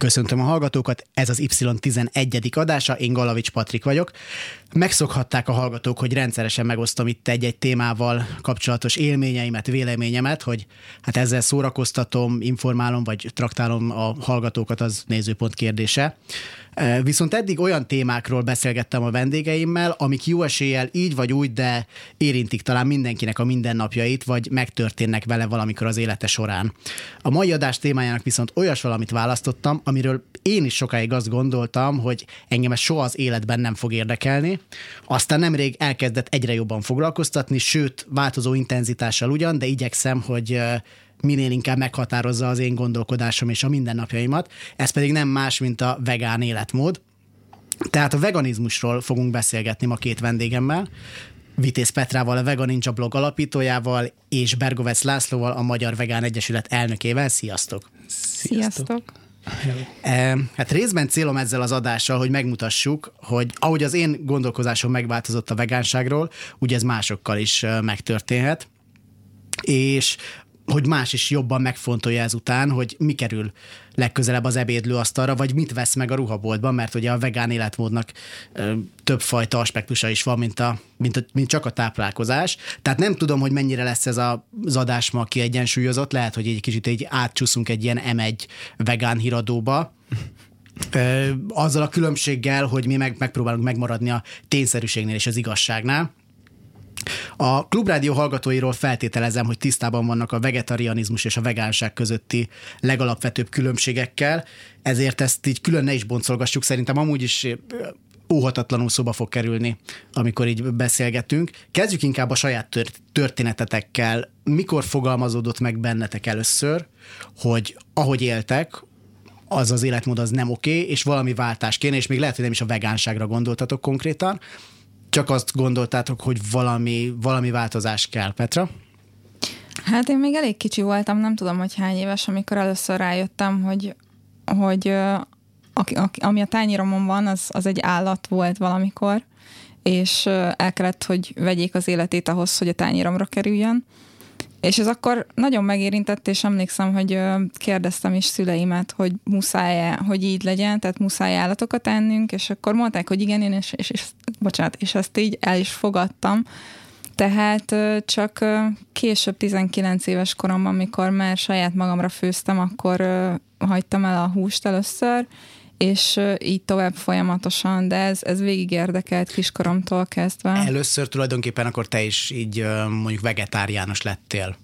Köszöntöm a hallgatókat, ez az Y11. adása, én Galavics Patrik vagyok. Megszokhatták a hallgatók, hogy rendszeresen megosztom itt egy-egy témával kapcsolatos élményeimet, véleményemet, hogy hát ezzel szórakoztatom, informálom, vagy traktálom a hallgatókat, az nézőpont kérdése. Viszont eddig olyan témákról beszélgettem a vendégeimmel, amik jó eséllyel így vagy úgy, de érintik talán mindenkinek a mindennapjait, vagy megtörténnek vele valamikor az élete során. A mai adás témájának viszont olyas valamit választottam, amiről én is sokáig azt gondoltam, hogy engem ez soha az életben nem fog érdekelni. Aztán nemrég elkezdett egyre jobban foglalkoztatni, sőt, változó intenzitással ugyan, de igyekszem, hogy minél inkább meghatározza az én gondolkodásom és a mindennapjaimat. Ez pedig nem más, mint a vegán életmód. Tehát a veganizmusról fogunk beszélgetni ma két vendégemmel. Vitéz Petrával, a Vegan Ninja blog alapítójával, és Bergovec Lászlóval, a Magyar Vegán Egyesület elnökével. Sziasztok! Sziasztok! E, hát részben célom ezzel az adással, hogy megmutassuk, hogy ahogy az én gondolkozásom megváltozott a vegánságról, úgy ez másokkal is megtörténhet. És hogy más is jobban megfontolja ezután, hogy mi kerül legközelebb az ebédlőasztalra, vagy mit vesz meg a ruhaboltban, mert ugye a vegán életmódnak ö, többfajta aspektusa is van, mint, a, mint, a, mint csak a táplálkozás. Tehát nem tudom, hogy mennyire lesz ez a, az adás ma kiegyensúlyozott, lehet, hogy egy kicsit egy átcsúszunk egy ilyen M1 vegán híradóba, Ö, azzal a különbséggel, hogy mi meg, megpróbálunk megmaradni a tényszerűségnél és az igazságnál. A klubrádió hallgatóiról feltételezem, hogy tisztában vannak a vegetarianizmus és a vegánság közötti legalapvetőbb különbségekkel, ezért ezt így külön ne is boncolgassuk, szerintem amúgy is óhatatlanul szóba fog kerülni, amikor így beszélgetünk. Kezdjük inkább a saját történetetekkel. Mikor fogalmazódott meg bennetek először, hogy ahogy éltek, az az életmód az nem oké, okay, és valami váltás kéne, és még lehet, hogy nem is a vegánságra gondoltatok konkrétan, csak azt gondoltátok, hogy valami, valami változás kell, Petra? Hát én még elég kicsi voltam, nem tudom, hogy hány éves, amikor először rájöttem, hogy, hogy ami a tányéromon van, az, az egy állat volt valamikor, és el kellett, hogy vegyék az életét ahhoz, hogy a tányéromra kerüljön. És ez akkor nagyon megérintett, és emlékszem, hogy kérdeztem is szüleimet, hogy muszáj hogy így legyen, tehát muszáj állatokat ennünk, és akkor mondták, hogy igen, én és, és, és bocsánat, és ezt így el is fogadtam. Tehát csak később 19 éves koromban, amikor már saját magamra főztem, akkor hagytam el a húst először, és így tovább folyamatosan, de ez, ez végig érdekelt kiskoromtól kezdve. Először tulajdonképpen akkor te is így mondjuk vegetáriánus lettél.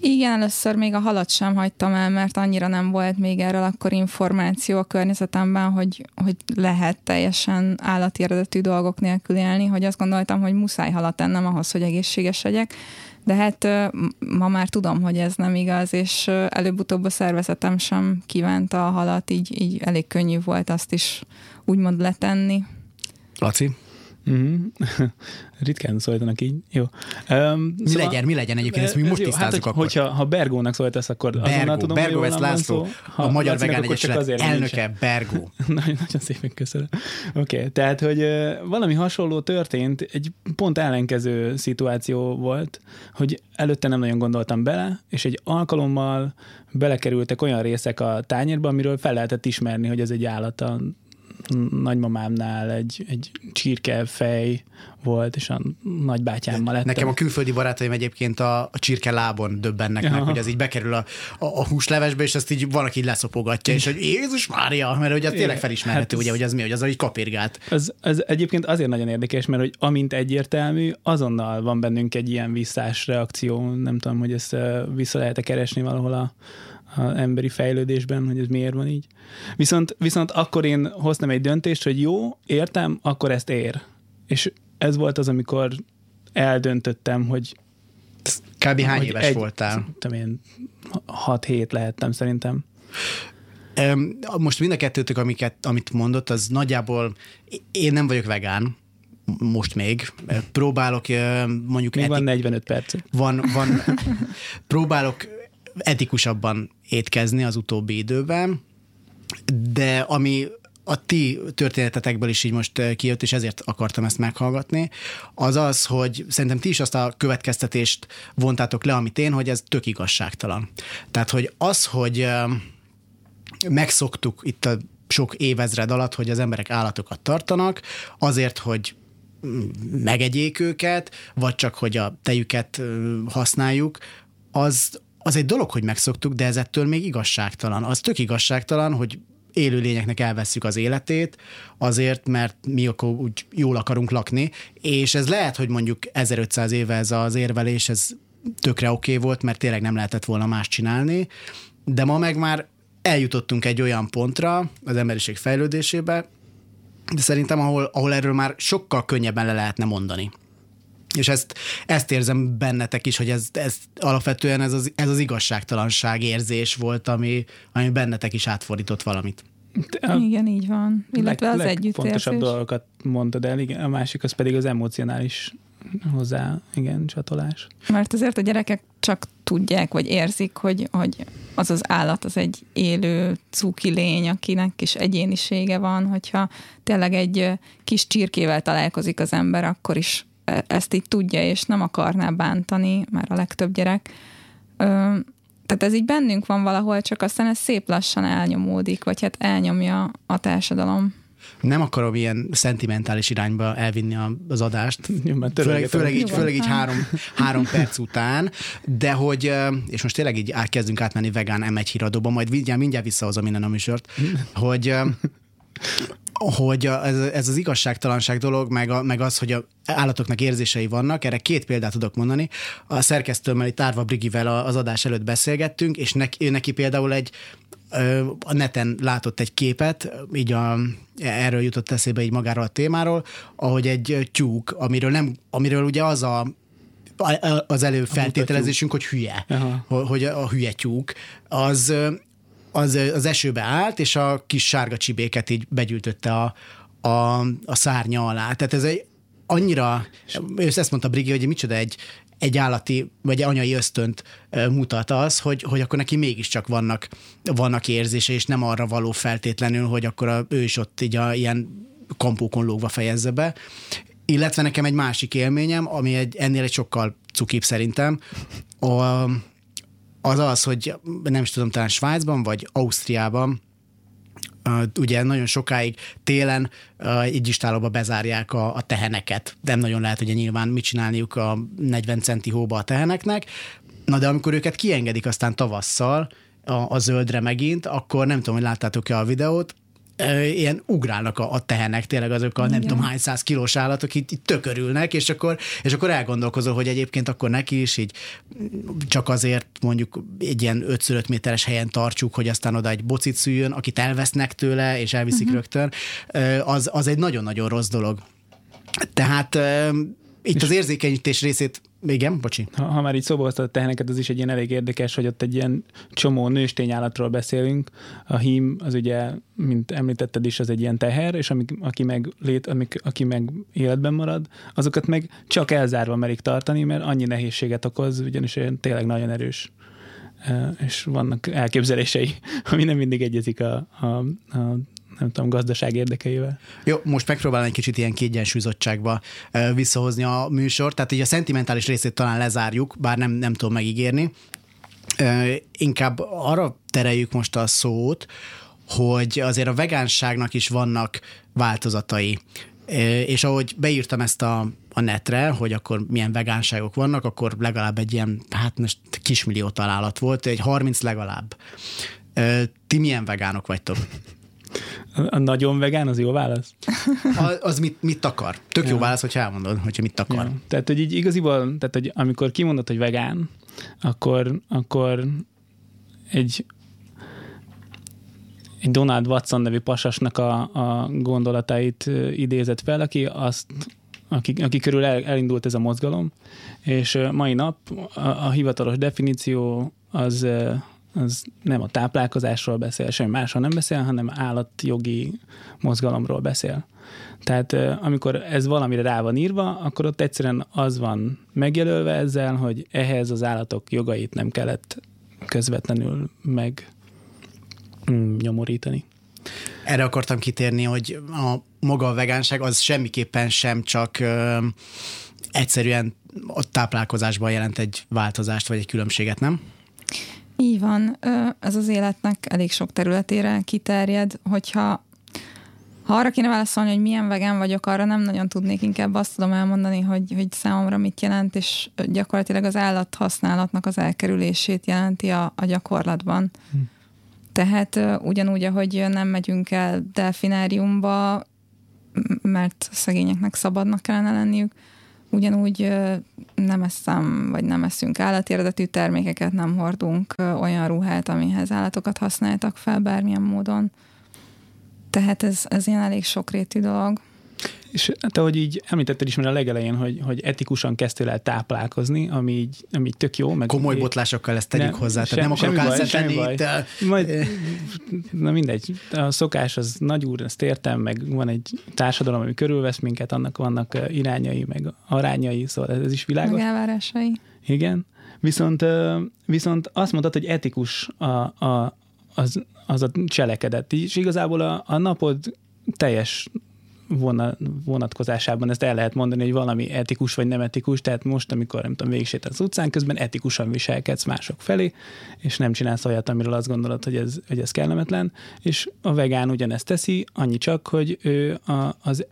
Igen, először még a halat sem hagytam el, mert annyira nem volt még erről akkor információ a környezetemben, hogy, hogy lehet teljesen állati eredetű dolgok nélkül élni, hogy azt gondoltam, hogy muszáj halat ennem ahhoz, hogy egészséges legyek. De hát ma már tudom, hogy ez nem igaz, és előbb-utóbb a szervezetem sem kívánta a halat, így, így elég könnyű volt azt is úgymond letenni. Laci? Mm-hmm. Ritkán szólítanak így. Jó. Um, mi szóval, legyen, mi legyen egyébként, ezt mi most jó, hát, akkor. Hogyha ha Bergónak szólítasz, akkor Bergó, azonnal tudom, Bergó Vesz László, ha a Magyar Vegán Egyesület elnöke, Bergó. nagyon, nagyon szépen köszönöm. Oké, okay. tehát, hogy uh, valami hasonló történt, egy pont ellenkező szituáció volt, hogy előtte nem nagyon gondoltam bele, és egy alkalommal belekerültek olyan részek a tányérba, amiről fel lehetett ismerni, hogy ez egy állat a nagymamámnál egy, egy csirkefej volt, és a nagybátyámmal lettem. Nekem a külföldi barátaim egyébként a, a csirke lábon döbbennek Aha. meg, hogy az így bekerül a, a, a húslevesbe, és azt így van, aki így leszopogatja, és hogy Jézus Mária, mert ugye az tényleg felismerhető, hát ugye, hogy az mi, hogy az így kapirgált. Ez, ez egyébként azért nagyon érdekes, mert hogy amint egyértelmű, azonnal van bennünk egy ilyen visszás reakció, nem tudom, hogy ezt vissza lehet-e keresni valahol a, az emberi fejlődésben, hogy ez miért van így. Viszont, viszont akkor én hoztam egy döntést, hogy jó, értem, akkor ezt ér. És ez volt az, amikor eldöntöttem, hogy Kb. hány éves egy, voltál? Tudom én, 6-7 lehettem szerintem. Most mind a kettőtök, amiket, amit mondott, az nagyjából, én nem vagyok vegán, most még. Próbálok mondjuk... Még van etik- 45 perc. van, van próbálok etikusabban étkezni az utóbbi időben, de ami a ti történetetekből is így most eh, kijött, és ezért akartam ezt meghallgatni, az az, hogy szerintem ti is azt a következtetést vontátok le, amit én, hogy ez tök igazságtalan. Tehát, hogy az, hogy eh, megszoktuk itt a sok évezred alatt, hogy az emberek állatokat tartanak, azért, hogy mm, megegyék őket, vagy csak, hogy a tejüket ö, használjuk, az, az egy dolog, hogy megszoktuk, de ez ettől még igazságtalan. Az tök igazságtalan, hogy élőlényeknek elvesszük az életét, azért, mert mi akkor úgy jól akarunk lakni, és ez lehet, hogy mondjuk 1500 éve ez az érvelés, ez tökre oké okay volt, mert tényleg nem lehetett volna más csinálni, de ma meg már eljutottunk egy olyan pontra az emberiség fejlődésébe, de szerintem ahol, ahol erről már sokkal könnyebben le lehetne mondani. És ezt, ezt érzem bennetek is, hogy ez, ez alapvetően ez az, ez az igazságtalanság érzés volt, ami, ami bennetek is átfordított valamit. A Igen, így van. Illetve az legfontosabb együttérzés. dolgokat mondtad el, igen, a másik az pedig az emocionális hozzá, igen, csatolás. Mert azért a gyerekek csak tudják, vagy érzik, hogy, hogy az az állat az egy élő cuki lény, akinek is egyénisége van, hogyha tényleg egy kis csirkével találkozik az ember, akkor is ezt így tudja, és nem akarná bántani, már a legtöbb gyerek. Ö, tehát ez így bennünk van valahol, csak aztán ez szép lassan elnyomódik, vagy hát elnyomja a társadalom. Nem akarom ilyen szentimentális irányba elvinni a- az adást, főleg, főleg így, főleg így három, három perc után, de hogy, és most tényleg így átkezdünk átmenni vegán M1 híradóba, majd mindjárt, mindjárt visszahozom innen a műsort, hogy hogy ez, ez az igazságtalanság dolog, meg, a, meg az, hogy a állatoknak érzései vannak, erre két példát tudok mondani. A szerkesztőmmel, itt Árva Brigivel az adás előtt beszélgettünk, és neki, neki például egy a neten látott egy képet, így a, erről jutott eszébe így magáról a témáról, ahogy egy tyúk, amiről, nem, amiről ugye az a az előfeltételezésünk, hogy hülye, Aha. Ho- hogy a hülye tyúk, az, az, az esőbe állt, és a kis sárga csibéket így begyűjtötte a, a, a szárnya alá. Tehát ez egy annyira, és ezt mondta Brigi, hogy micsoda egy, egy állati, vagy anyai ösztönt mutat az, hogy, hogy akkor neki mégiscsak vannak, vannak érzése, és nem arra való feltétlenül, hogy akkor a, ő is ott így a, ilyen kampókon lógva fejezze be. Illetve nekem egy másik élményem, ami egy, ennél egy sokkal cukibb szerintem, a, az az, hogy nem is tudom, talán Svájcban vagy Ausztriában ugye nagyon sokáig télen uh, egy istálóba bezárják a, a teheneket. Nem nagyon lehet ugye nyilván mit csinálniuk a 40 centi hóba a teheneknek. Na de amikor őket kiengedik aztán tavasszal a, a zöldre megint, akkor nem tudom, hogy láttátok-e a videót, ilyen ugrálnak a, a tehenek, tényleg azok a nem tudom hány száz kilós állatok itt, itt tökörülnek, és akkor, és akkor elgondolkozol, hogy egyébként akkor neki is így csak azért mondjuk egy ilyen 5 méteres helyen tartsuk, hogy aztán oda egy bocit szüljön, akit elvesznek tőle, és elviszik uh-huh. rögtön, az, az egy nagyon-nagyon rossz dolog. Tehát itt az érzékenyítés részét, igen, bocsi. Ha, ha már így szóba hoztad a teheneket, az is egy ilyen elég érdekes, hogy ott egy ilyen csomó nőstényállatról beszélünk. A hím az ugye, mint említetted is, az egy ilyen teher, és amik, aki, meg lét, amik, aki meg életben marad, azokat meg csak elzárva merik tartani, mert annyi nehézséget okoz, ugyanis tényleg nagyon erős és vannak elképzelései, ami nem mindig egyezik a, a, a nem tudom, gazdaság érdekeivel. Jó, most megpróbálom egy kicsit ilyen kiegyensúlyozottságba visszahozni a műsort. Tehát így a szentimentális részét talán lezárjuk, bár nem, nem tudom megígérni. Inkább arra tereljük most a szót, hogy azért a vegánságnak is vannak változatai. És ahogy beírtam ezt a, a netre, hogy akkor milyen vegánságok vannak, akkor legalább egy ilyen, hát most kismillió találat volt, egy 30 legalább. Ti milyen vegánok vagytok? A, nagyon vegán az jó válasz? A- Az mit, mit akar? Tök jó Ja. válasz, hogyha elmondod, hogyha mit akar. Ja. Tehát, hogy így igaziból, tehát, hogy amikor kimondod, hogy vegán, akkor, akkor egy egy Donald Watson nevű pasasnak a, a gondolatait idézett fel, aki azt aki, aki körül el, elindult ez a mozgalom, és mai nap a, a hivatalos definíció az, az nem a táplálkozásról beszél, semmi másról nem beszél, hanem állatjogi mozgalomról beszél. Tehát amikor ez valamire rá van írva, akkor ott egyszerűen az van megjelölve ezzel, hogy ehhez az állatok jogait nem kellett közvetlenül meg nyomorítani. Erre akartam kitérni, hogy a maga a vegánság az semmiképpen sem csak ö, egyszerűen a táplálkozásban jelent egy változást vagy egy különbséget, nem? Így van, ez az életnek elég sok területére kiterjed, hogyha ha arra kéne válaszolni, hogy milyen vegán vagyok, arra nem nagyon tudnék, inkább azt tudom elmondani, hogy, hogy számomra mit jelent, és gyakorlatilag az állat használatnak az elkerülését jelenti a, a gyakorlatban. Hm. Tehát ugyanúgy, ahogy nem megyünk el delfináriumba, mert szegényeknek szabadnak kellene lenniük, ugyanúgy nem eszem, vagy nem eszünk állati eredetű termékeket, nem hordunk olyan ruhát, amihez állatokat használtak fel bármilyen módon. Tehát ez, ez ilyen elég sokrétű dolog. És te, hogy így említetted is már a legelején, hogy, hogy etikusan kezdtél el táplálkozni, ami így, ami így tök jó. Meg Komoly botlásokkal ezt tegyük nem, hozzá, tehát sem, nem akarok semmi baj, de... Majd, na mindegy, a szokás az nagy úr, ezt értem, meg van egy társadalom, ami körülvesz minket, annak vannak irányai, meg arányai, szóval ez is világos. Meg elvárásai. Igen. Viszont, viszont azt mondtad, hogy etikus a, a, az, az a cselekedet. És igazából a, a napod teljes vonatkozásában ezt el lehet mondani, hogy valami etikus vagy nem etikus, tehát most, amikor nem tudom, végigsétálsz az utcán, közben etikusan viselkedsz mások felé, és nem csinálsz olyat, amiről azt gondolod, hogy ez, hogy ez kellemetlen, és a vegán ugyanezt teszi, annyi csak, hogy ő a, az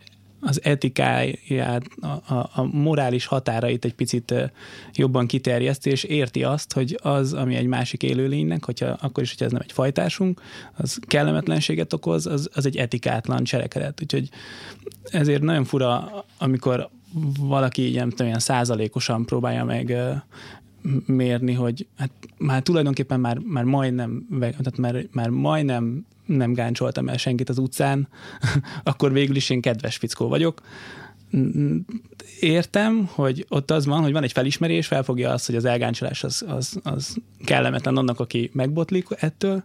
az etikáját, a, a, a morális határait egy picit jobban kiterjeszti, és érti azt, hogy az, ami egy másik élőlénynek, hogyha, akkor is, hogyha ez nem egy fajtásunk, az kellemetlenséget okoz, az, az egy etikátlan cselekedet. Úgyhogy ezért nagyon fura, amikor valaki ilyen, olyan százalékosan próbálja meg mérni, hogy hát már tulajdonképpen már, már majdnem, tehát már, már majdnem nem gáncsoltam el senkit az utcán, akkor végül is én kedves fickó vagyok. Értem, hogy ott az van, hogy van egy felismerés, felfogja azt, hogy az elgáncsolás az, az, az kellemetlen annak, aki megbotlik ettől,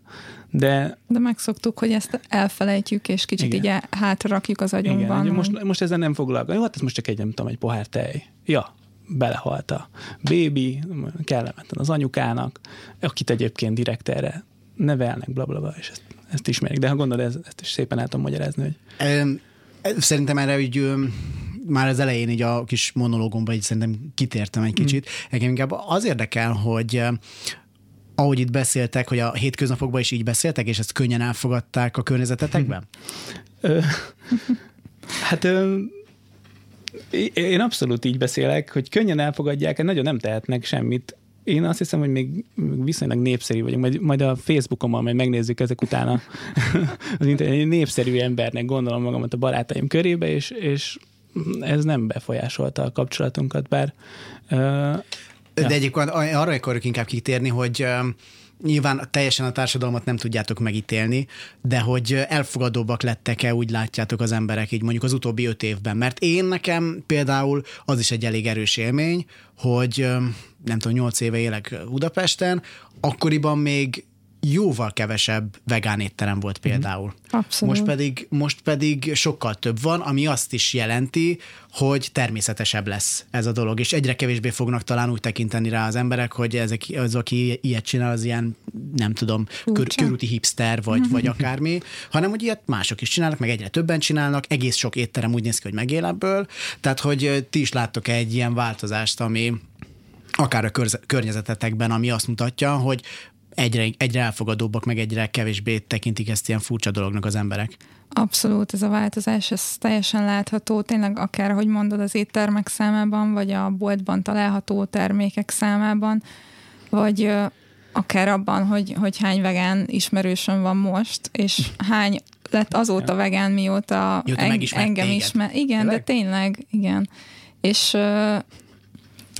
de... De megszoktuk, hogy ezt elfelejtjük, és kicsit Igen. így hátra rakjuk az agyunkban. Igen, most, most ezzel nem foglalkozom. Jó, hát ez most csak egy, nem tudom, egy pohár tej. Ja, belehalt a bébi, kellemetlen az anyukának, akit egyébként direkt erre nevelnek, bla, bla, bla és ezt ezt ismerik, de ha gondolod, ez, ezt is szépen el tudom magyarázni. Hogy... Szerintem erre úgy már az elején így a kis monológomban így szerintem kitértem egy kicsit. Mm. Engem inkább az érdekel, hogy ahogy itt beszéltek, hogy a hétköznapokban is így beszéltek, és ezt könnyen elfogadták a környezetetekben? hát én abszolút így beszélek, hogy könnyen elfogadják, nagyon nem tehetnek semmit én azt hiszem, hogy még viszonylag népszerű vagyok, majd, majd a Facebookomon majd megnézzük ezek után a, az internet, népszerű embernek gondolom magamat a barátaim körébe, és, és ez nem befolyásolta a kapcsolatunkat, bár uh, de ja. egyébként arra akarok inkább kitérni, hogy nyilván teljesen a társadalmat nem tudjátok megítélni, de hogy elfogadóbbak lettek-e, úgy látjátok az emberek így mondjuk az utóbbi öt évben. Mert én nekem például az is egy elég erős élmény, hogy nem tudom, nyolc éve élek Budapesten, akkoriban még jóval kevesebb vegán étterem volt mhm. például. Abszolút. Most pedig, most pedig sokkal több van, ami azt is jelenti, hogy természetesebb lesz ez a dolog, és egyre kevésbé fognak talán úgy tekinteni rá az emberek, hogy ezek, az, aki ilyet kínál, az ilyen, nem tudom, kör, körúti hipster, vagy, vagy akármi, hanem hogy ilyet mások is csinálnak, meg egyre többen csinálnak, egész sok étterem úgy néz ki, hogy megél ebből, tehát hogy ti is láttok egy ilyen változást, ami, akár a környezetetekben, ami azt mutatja, hogy egyre, egyre elfogadóbbak, meg egyre kevésbé tekintik ezt ilyen furcsa dolognak az emberek. Abszolút, ez a változás, ez teljesen látható, tényleg akár, hogy mondod, az éttermek számában, vagy a boltban található termékek számában, vagy akár abban, hogy, hogy hány vegán ismerősöm van most, és hány lett azóta vegán, mióta, mióta en, engem ismer. Igen, tényleg? de tényleg, igen. És,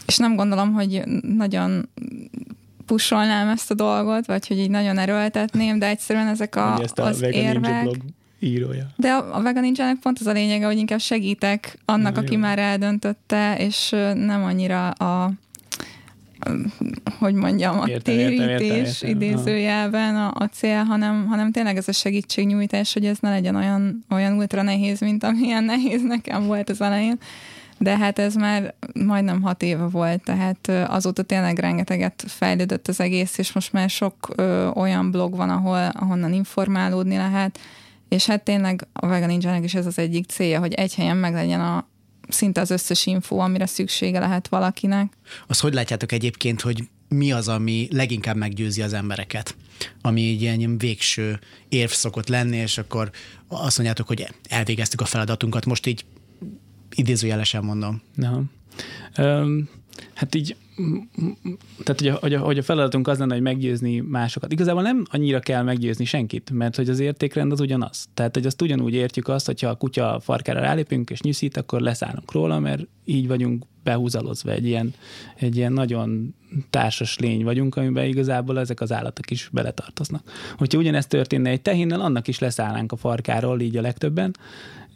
és nem gondolom, hogy nagyon pusolnám ezt a dolgot, vagy hogy így nagyon erőltetném, de egyszerűen ezek a, ezt a az érvek... Blog írója. De a, a Vegan Ninja-nek pont az a lényege, hogy inkább segítek annak, Na, aki jó. már eldöntötte, és nem annyira a hogy mondjam, a Értem, értem, térítés értem, értem. idézőjelben a, a cél, hanem, hanem tényleg ez a segítségnyújtás, hogy ez ne legyen olyan, olyan ultra nehéz, mint amilyen nehéz nekem volt az elején. De hát ez már majdnem hat éve volt, tehát azóta tényleg rengeteget fejlődött az egész, és most már sok ö, olyan blog van, ahol, ahonnan informálódni lehet, és hát tényleg a Vegan Ninja-nek is ez az egyik célja, hogy egy helyen meglegyen a szinte az összes info, amire szüksége lehet valakinek. Az hogy látjátok egyébként, hogy mi az, ami leginkább meggyőzi az embereket? Ami egy ilyen végső érv szokott lenni, és akkor azt mondjátok, hogy elvégeztük a feladatunkat. Most így idézőjelesen mondom. Ja. Um, hát így, tehát hogy a, hogy, a, hogy a feladatunk az lenne, hogy meggyőzni másokat. Igazából nem annyira kell meggyőzni senkit, mert hogy az értékrend az ugyanaz. Tehát, hogy azt ugyanúgy értjük azt, hogyha a kutya farkára rálépünk és nyűszít, akkor leszállunk róla, mert így vagyunk behúzalozva egy ilyen, egy ilyen nagyon társas lény vagyunk, amiben igazából ezek az állatok is beletartoznak. Hogyha ugyanezt történne egy tehénnel, annak is leszállnánk a farkáról, így a legtöbben,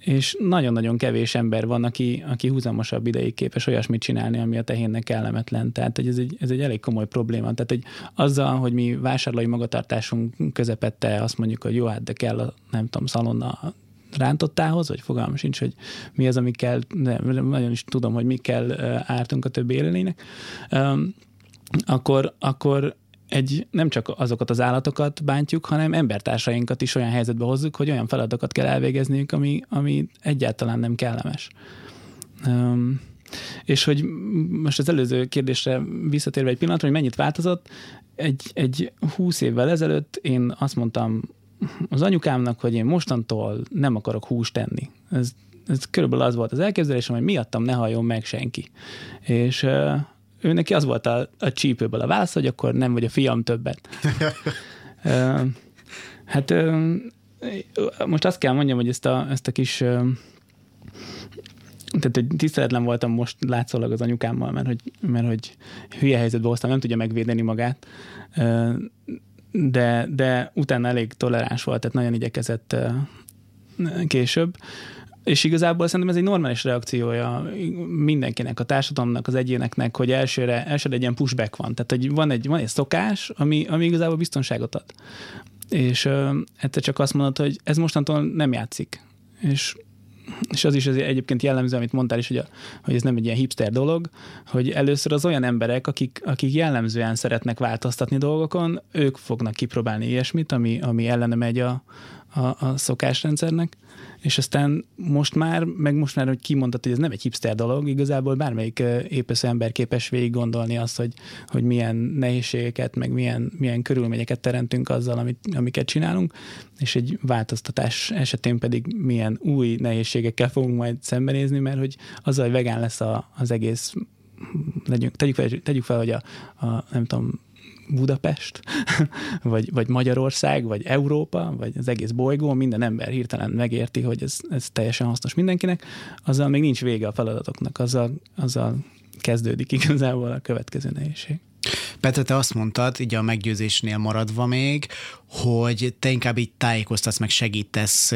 és nagyon-nagyon kevés ember van, aki, aki húzamosabb ideig képes olyasmit csinálni, ami a tehénnek kellemetlen. Tehát hogy ez, egy, ez egy elég komoly probléma. Tehát hogy azzal, hogy mi vásárlói magatartásunk közepette azt mondjuk, hogy jó, hát de kell a, nem tudom, szalonna rántottához, vagy fogalmam sincs, hogy mi az, ami kell, nem, nagyon is tudom, hogy mi kell ártunk a többi élőlénynek, akkor, akkor egy, nem csak azokat az állatokat bántjuk, hanem embertársainkat is olyan helyzetbe hozzuk, hogy olyan feladatokat kell elvégezniük, ami, ami egyáltalán nem kellemes. Um, és hogy most az előző kérdésre visszatérve egy pillanatra, hogy mennyit változott, egy, egy húsz évvel ezelőtt én azt mondtam az anyukámnak, hogy én mostantól nem akarok húst tenni. Ez, ez körülbelül az volt az elképzelésem, hogy miattam ne halljon meg senki. És ő neki az volt a, a csípőből a válasz, hogy akkor nem vagy a fiam többet. hát most azt kell mondjam, hogy ezt a, ezt a kis tehát hogy tiszteletlen voltam most látszólag az anyukámmal, mert hogy, mert hogy hülye helyzetbe hoztam, nem tudja megvédeni magát, de, de utána elég toleráns volt, tehát nagyon igyekezett később. És igazából szerintem ez egy normális reakciója mindenkinek, a társadalomnak, az egyéneknek, hogy elsőre, elsőre egy ilyen pushback van. Tehát hogy van egy, van egy szokás, ami, ami igazából biztonságot ad. És uh, egyszer csak azt mondod, hogy ez mostantól nem játszik. És és az is az egyébként jellemző, amit mondtál is, hogy, a, hogy ez nem egy ilyen hipster dolog, hogy először az olyan emberek, akik, akik jellemzően szeretnek változtatni dolgokon, ők fognak kipróbálni ilyesmit, ami, ami ellene megy a, a, a szokásrendszernek, és aztán most már, meg most már, hogy kimondtad, hogy ez nem egy hipster dolog, igazából bármelyik épesző ember képes végig gondolni azt, hogy, hogy milyen nehézségeket, meg milyen, milyen körülményeket teremtünk azzal, amit, amiket csinálunk, és egy változtatás esetén pedig milyen új nehézségekkel fogunk majd szembenézni, mert hogy azzal, hogy vegán lesz a, az egész legyünk, tegyük, fel, tegyük fel, hogy a, a nem tudom, Budapest, vagy, vagy Magyarország, vagy Európa, vagy az egész bolygó, minden ember hirtelen megérti, hogy ez, ez teljesen hasznos mindenkinek, azzal még nincs vége a feladatoknak, azzal, azzal kezdődik igazából a következő nehézség. Petre, te azt mondtad, így a meggyőzésnél maradva még, hogy te inkább így tájékoztatsz, meg segítesz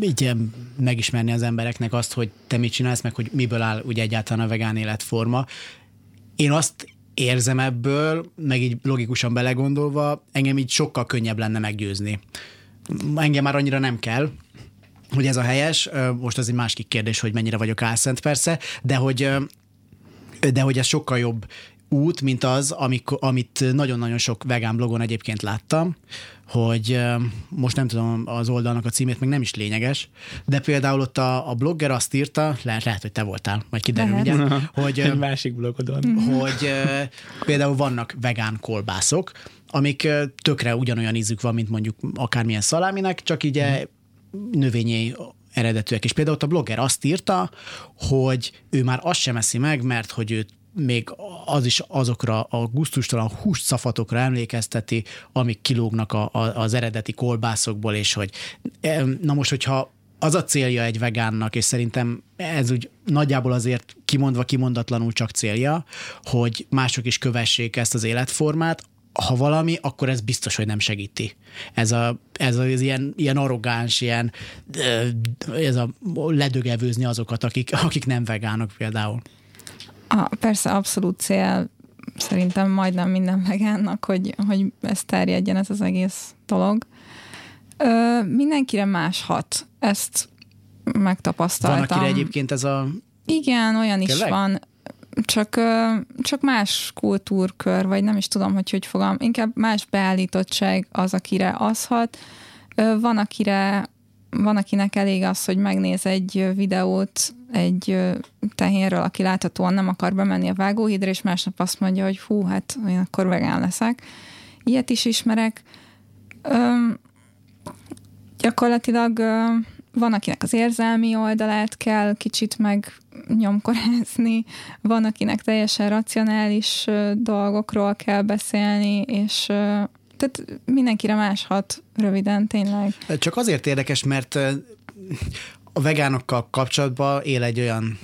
így megismerni az embereknek azt, hogy te mit csinálsz, meg hogy miből áll ugye egyáltalán a vegán életforma. Én azt érzem ebből, meg így logikusan belegondolva, engem így sokkal könnyebb lenne meggyőzni. Engem már annyira nem kell, hogy ez a helyes, most az egy másik kérdés, hogy mennyire vagyok álszent persze, de hogy, de hogy ez sokkal jobb út, mint az, amikor, amit nagyon-nagyon sok vegán blogon egyébként láttam, hogy most nem tudom az oldalnak a címét, meg nem is lényeges, de például ott a, a blogger azt írta, lehet, lehet hogy te voltál, majd kiderül, ugye, hogy, Egy másik blogodon. hogy például vannak vegán kolbászok, amik tökre ugyanolyan ízük van, mint mondjuk akármilyen szaláminek, csak így növényi eredetűek. És például ott a blogger azt írta, hogy ő már azt sem eszi meg, mert hogy ő még az is azokra a guztustalan húscafatokra emlékezteti, amik kilógnak a, a, az eredeti kolbászokból, és hogy na most, hogyha az a célja egy vegánnak, és szerintem ez úgy nagyjából azért kimondva, kimondatlanul csak célja, hogy mások is kövessék ezt az életformát, ha valami, akkor ez biztos, hogy nem segíti. Ez, a, ez az ilyen, ilyen arrogáns, ilyen ez a ledögevőzni azokat, akik, akik nem vegánok például. A, persze abszolút cél szerintem majdnem minden vegánnak, hogy, hogy ez terjedjen ez az egész dolog. Ö, mindenkire más hat. Ezt megtapasztaltam. Van, akire egyébként ez a... Igen, olyan is van. Csak, csak más kultúrkör, vagy nem is tudom, hogy hogy fogam. Inkább más beállítottság az, akire az hat. Van, akire van, akinek elég az, hogy megnéz egy videót egy tehénről, aki láthatóan nem akar bemenni a vágóhídra, és másnap azt mondja, hogy hú, hát én akkor vegán leszek. Ilyet is ismerek. Öm, gyakorlatilag ö, van, akinek az érzelmi oldalát kell kicsit megnyomkorázni, van, akinek teljesen racionális dolgokról kell beszélni, és tehát mindenkire más hat röviden, tényleg. Csak azért érdekes, mert a vegánokkal kapcsolatban él egy olyan,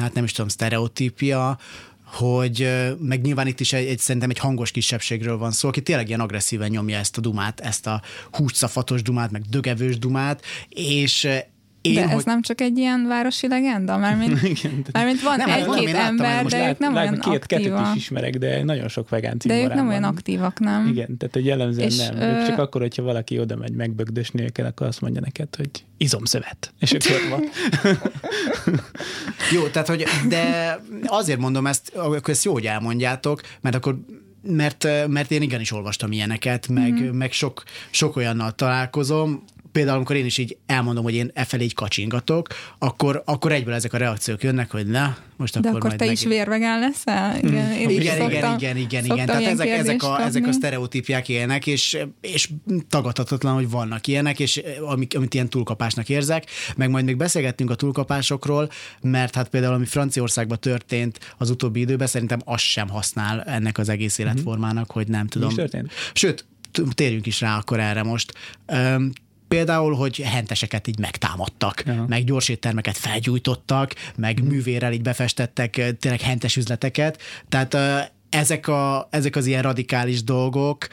hát nem is tudom, sztereotípia, hogy meg nyilván itt is egy, egy, szerintem egy hangos kisebbségről van szó, aki tényleg ilyen agresszíven nyomja ezt a dumát, ezt a húscafatos dumát, meg dögevős dumát, és én, De ez hogy... nem csak egy ilyen városi legenda? Mármint, Igen, mármint van hát egy-két ember, de ők nem olyan két, kettőt aktívak. is ismerek, de nagyon sok vegán De ők nem cimborán olyan van. aktívak, nem? Igen, tehát hogy jellemzően És, nem. ö, Ők csak akkor, hogyha valaki oda megy megbögdösni őket, akkor azt mondja neked, hogy izomszövet. És akkor van. Jó, tehát, hogy, de azért mondom ezt, akkor ezt jó, hogy elmondjátok, mert akkor mert, mert én igenis olvastam ilyeneket, meg, mm. meg sok, sok olyannal találkozom, például amikor én is így elmondom, hogy én e felé így kacsingatok, akkor, akkor egyből ezek a reakciók jönnek, hogy na, most De akkor akkor majd te meg... is vérvegán leszel? Igen, én is Igen, igen, szoktam- igen, igen, szoktam igen. Tehát ezek, ezek, a, ezek a kapni. sztereotípiák élnek, és, és tagadhatatlan, hogy vannak ilyenek, és amik, amit ilyen túlkapásnak érzek, meg majd még beszélgettünk a túlkapásokról, mert hát például ami Franciaországban történt az utóbbi időben, szerintem az sem használ ennek az egész életformának, hogy nem tudom. is történt? Sőt, térjünk is rá akkor erre most. Például, hogy henteseket így megtámadtak, Aha. meg gyors éttermeket felgyújtottak, meg Mhm. művérrel így befestettek tényleg hentes üzleteket. Tehát ezek, a, ezek az ilyen radikális dolgok,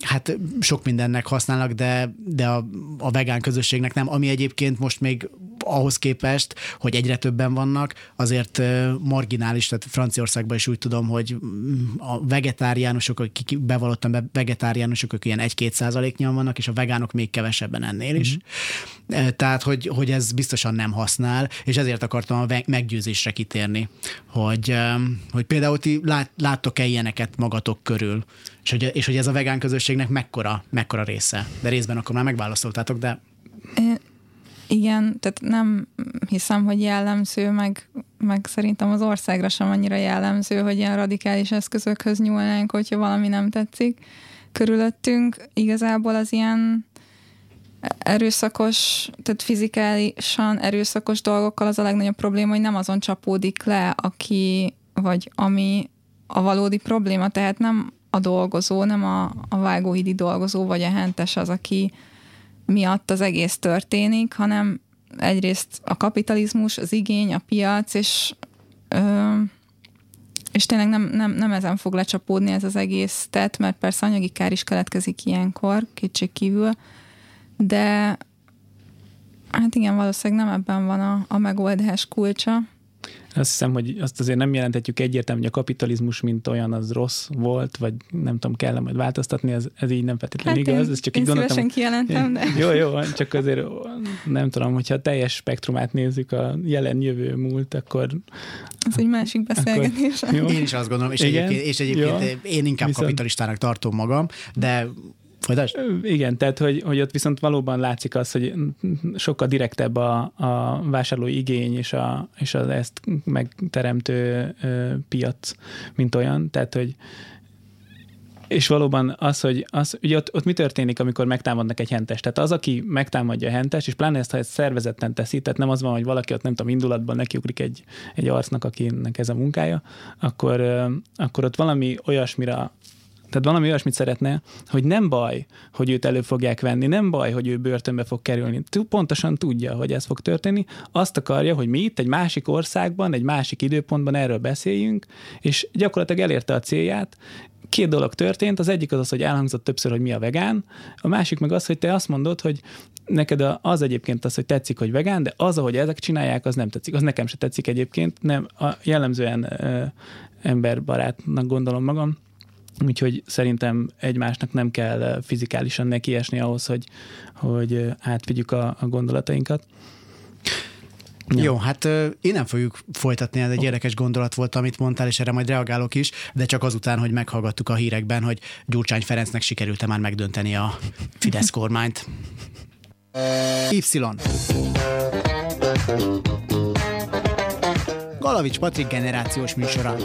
hát sok mindennek használnak, de, de a, a vegán közösségnek nem, ami egyébként most még ahhoz képest, hogy egyre többen vannak, azért marginális, tehát Franciaországban is úgy tudom, hogy mm, a vegetáriánusok, akik bevallottan be vegetáriánusok, ők ilyen 1-2 százaléknyian vannak, és a vegánok még kevesebben ennél is. Mm-hmm. Tehát, hogy, hogy ez biztosan nem használ, és ezért akartam a meggyőzésre kitérni, hogy, hogy például ti lát, láttok-e ilyeneket magatok körül, és hogy, és hogy ez a vegán közösségnek mekkora, mekkora része. De részben akkor már megválaszoltátok, de Igen, tehát nem hiszem, hogy jellemző, meg, meg szerintem az országra sem annyira jellemző, hogy ilyen radikális eszközökhöz nyúlnánk, hogyha valami nem tetszik körülöttünk. Igazából az ilyen erőszakos, tehát fizikálisan erőszakos dolgokkal az a legnagyobb probléma, hogy nem azon csapódik le, aki vagy ami a valódi probléma, tehát nem a dolgozó, nem a, a vágóhidi dolgozó vagy a hentes az, aki miatt az egész történik, hanem egyrészt a kapitalizmus, az igény, a piac, és, ö, és tényleg nem, nem, nem ezen fog lecsapódni ez az egész tett, mert persze anyagi kár is keletkezik ilyenkor, kétség kívül, de hát igen, valószínűleg nem ebben van a, a megoldás kulcsa. Azt hiszem, hogy azt azért nem jelenthetjük egyértelműen, hogy a kapitalizmus, mint olyan, az rossz volt, vagy nem tudom, kell majd változtatni, ez, ez így nem feltétlenül Hát igaz. én, ez csak én így gondoltam, szívesen kijelentem, de Jó, jó, csak azért nem tudom, hogyha a teljes spektrumát nézzük a jelen, jövő, múlt, akkor ez egy másik beszélgetés. jó. Én is azt gondolom, és Igen? egyébként, és egyébként Jó. én inkább Viszont- kapitalistának tartom magam, de folytasd? Igen, tehát hogy, hogy ott viszont valóban látszik az, hogy sokkal direktebb a, a vásárlói igény és, a, és az ezt megteremtő ö, piac, mint olyan. Tehát, hogy és valóban az, hogy az, ugye ott, ott mi történik, amikor megtámadnak egy hentest? Tehát az, aki megtámadja a hentest, és pláne ezt, ha ezt szervezetten teszi, tehát nem az van, hogy valaki ott nem tudom, indulatban nekiugrik egy, egy arcnak, akinek ez a munkája, akkor, akkor ott valami olyasmira tehát valami olyasmit szeretne, hogy nem baj, hogy őt elő fogják venni, nem baj, hogy ő börtönbe fog kerülni. Pontosan tudja, hogy ez fog történni. Azt akarja, hogy mi itt egy másik országban, egy másik időpontban erről beszéljünk, és gyakorlatilag elérte a célját, két dolog történt, az egyik az az, hogy elhangzott többször, hogy mi a vegán, a másik meg az, hogy te azt mondod, hogy neked az egyébként az, hogy tetszik, hogy vegán, de az, ahogy ezek csinálják, az nem tetszik. Az nekem se tetszik egyébként, nem, a jellemzően ö, emberbarátnak gondolom magam, úgyhogy szerintem egymásnak nem kell fizikálisan nekiesni ahhoz, hogy, hogy átvigyük a, a gondolatainkat. Ja. Jó, hát innen fogjuk folytatni, ez egy érdekes gondolat volt, amit mondtál, és erre majd reagálok is, de csak azután, hogy meghallgattuk a hírekben, hogy Gyurcsány Ferencnek sikerült-e már megdönteni a Fidesz kormányt. Y. Galavics Patrik generációs műsora.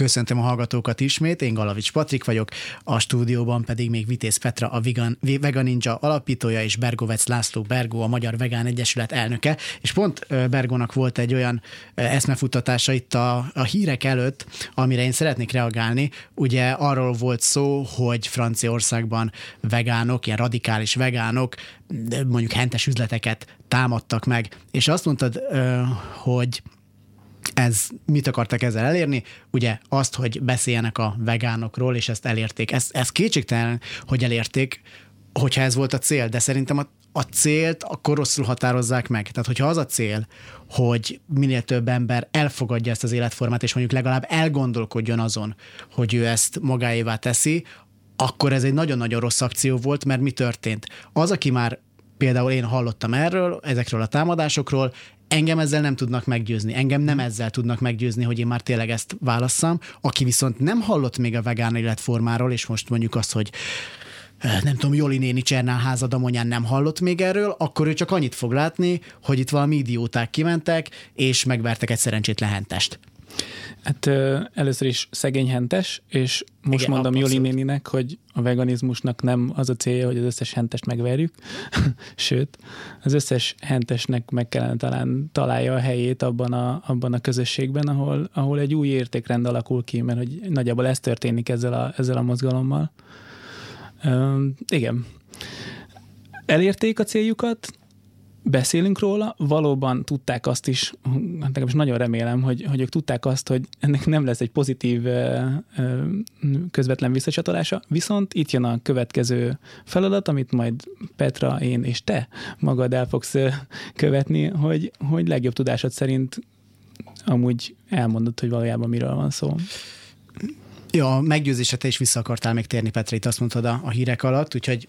Köszöntöm a hallgatókat ismét, én Galavics Patrik vagyok, a stúdióban pedig még Vitéz Petra, a Vegan, Vegan Ninja alapítója, és Bergovec László Bergó, a Magyar Vegán Egyesület elnöke, és pont Bergónak volt egy olyan eszmefuttatása itt a, a hírek előtt, amire én szeretnék reagálni. Ugye arról volt szó, hogy Franciaországban vegánok, ilyen radikális vegánok, mondjuk hentes üzleteket támadtak meg, és azt mondtad, hogy ez mit akartak ezzel elérni? Ugye azt, hogy beszéljenek a vegánokról, és ezt elérték. Ez, ez kétségtelen, hogy elérték, hogyha ez volt a cél, de szerintem a, a célt akkor rosszul határozzák meg. Tehát, hogyha az a cél, hogy minél több ember elfogadja ezt az életformát, és mondjuk legalább elgondolkodjon azon, hogy ő ezt magáévá teszi, akkor ez egy nagyon-nagyon rossz akció volt, mert mi történt? Az, aki már például én hallottam erről, ezekről a támadásokról, engem ezzel nem tudnak meggyőzni, engem nem ezzel tudnak meggyőzni, hogy én már tényleg ezt válasszam. Aki viszont nem hallott még a vegán életformáról, és most mondjuk azt, hogy eh, nem tudom, Joli néni Csernál házadamonyán nem hallott még erről, akkor ő csak annyit fog látni, hogy itt valami idióták kimentek, és megvertek egy szerencsétlen hentest. Hát először is szegényhentes, és most Igen, mondom Joli néninek, hogy a veganizmusnak nem az a célja, hogy az összes hentest megverjük, sőt, az összes hentesnek meg kellene talán találja a helyét abban a, abban a közösségben, ahol, ahol egy új értékrend alakul ki, mert hogy nagyjából ez történik ezzel a, ezzel a mozgalommal. Üm, igen. Elérték a céljukat, beszélünk róla, valóban tudták azt is, hát is nagyon remélem, hogy, hogy ők tudták azt, hogy ennek nem lesz egy pozitív közvetlen visszacsatolása, viszont itt jön a következő feladat, amit majd Petra, én és te magad el fogsz követni, hogy, hogy legjobb tudásod szerint amúgy elmondod, hogy valójában miről van szó. Ja, a meggyőzésre te is vissza akartál még térni, Petri, azt mondtad a, a hírek alatt, úgyhogy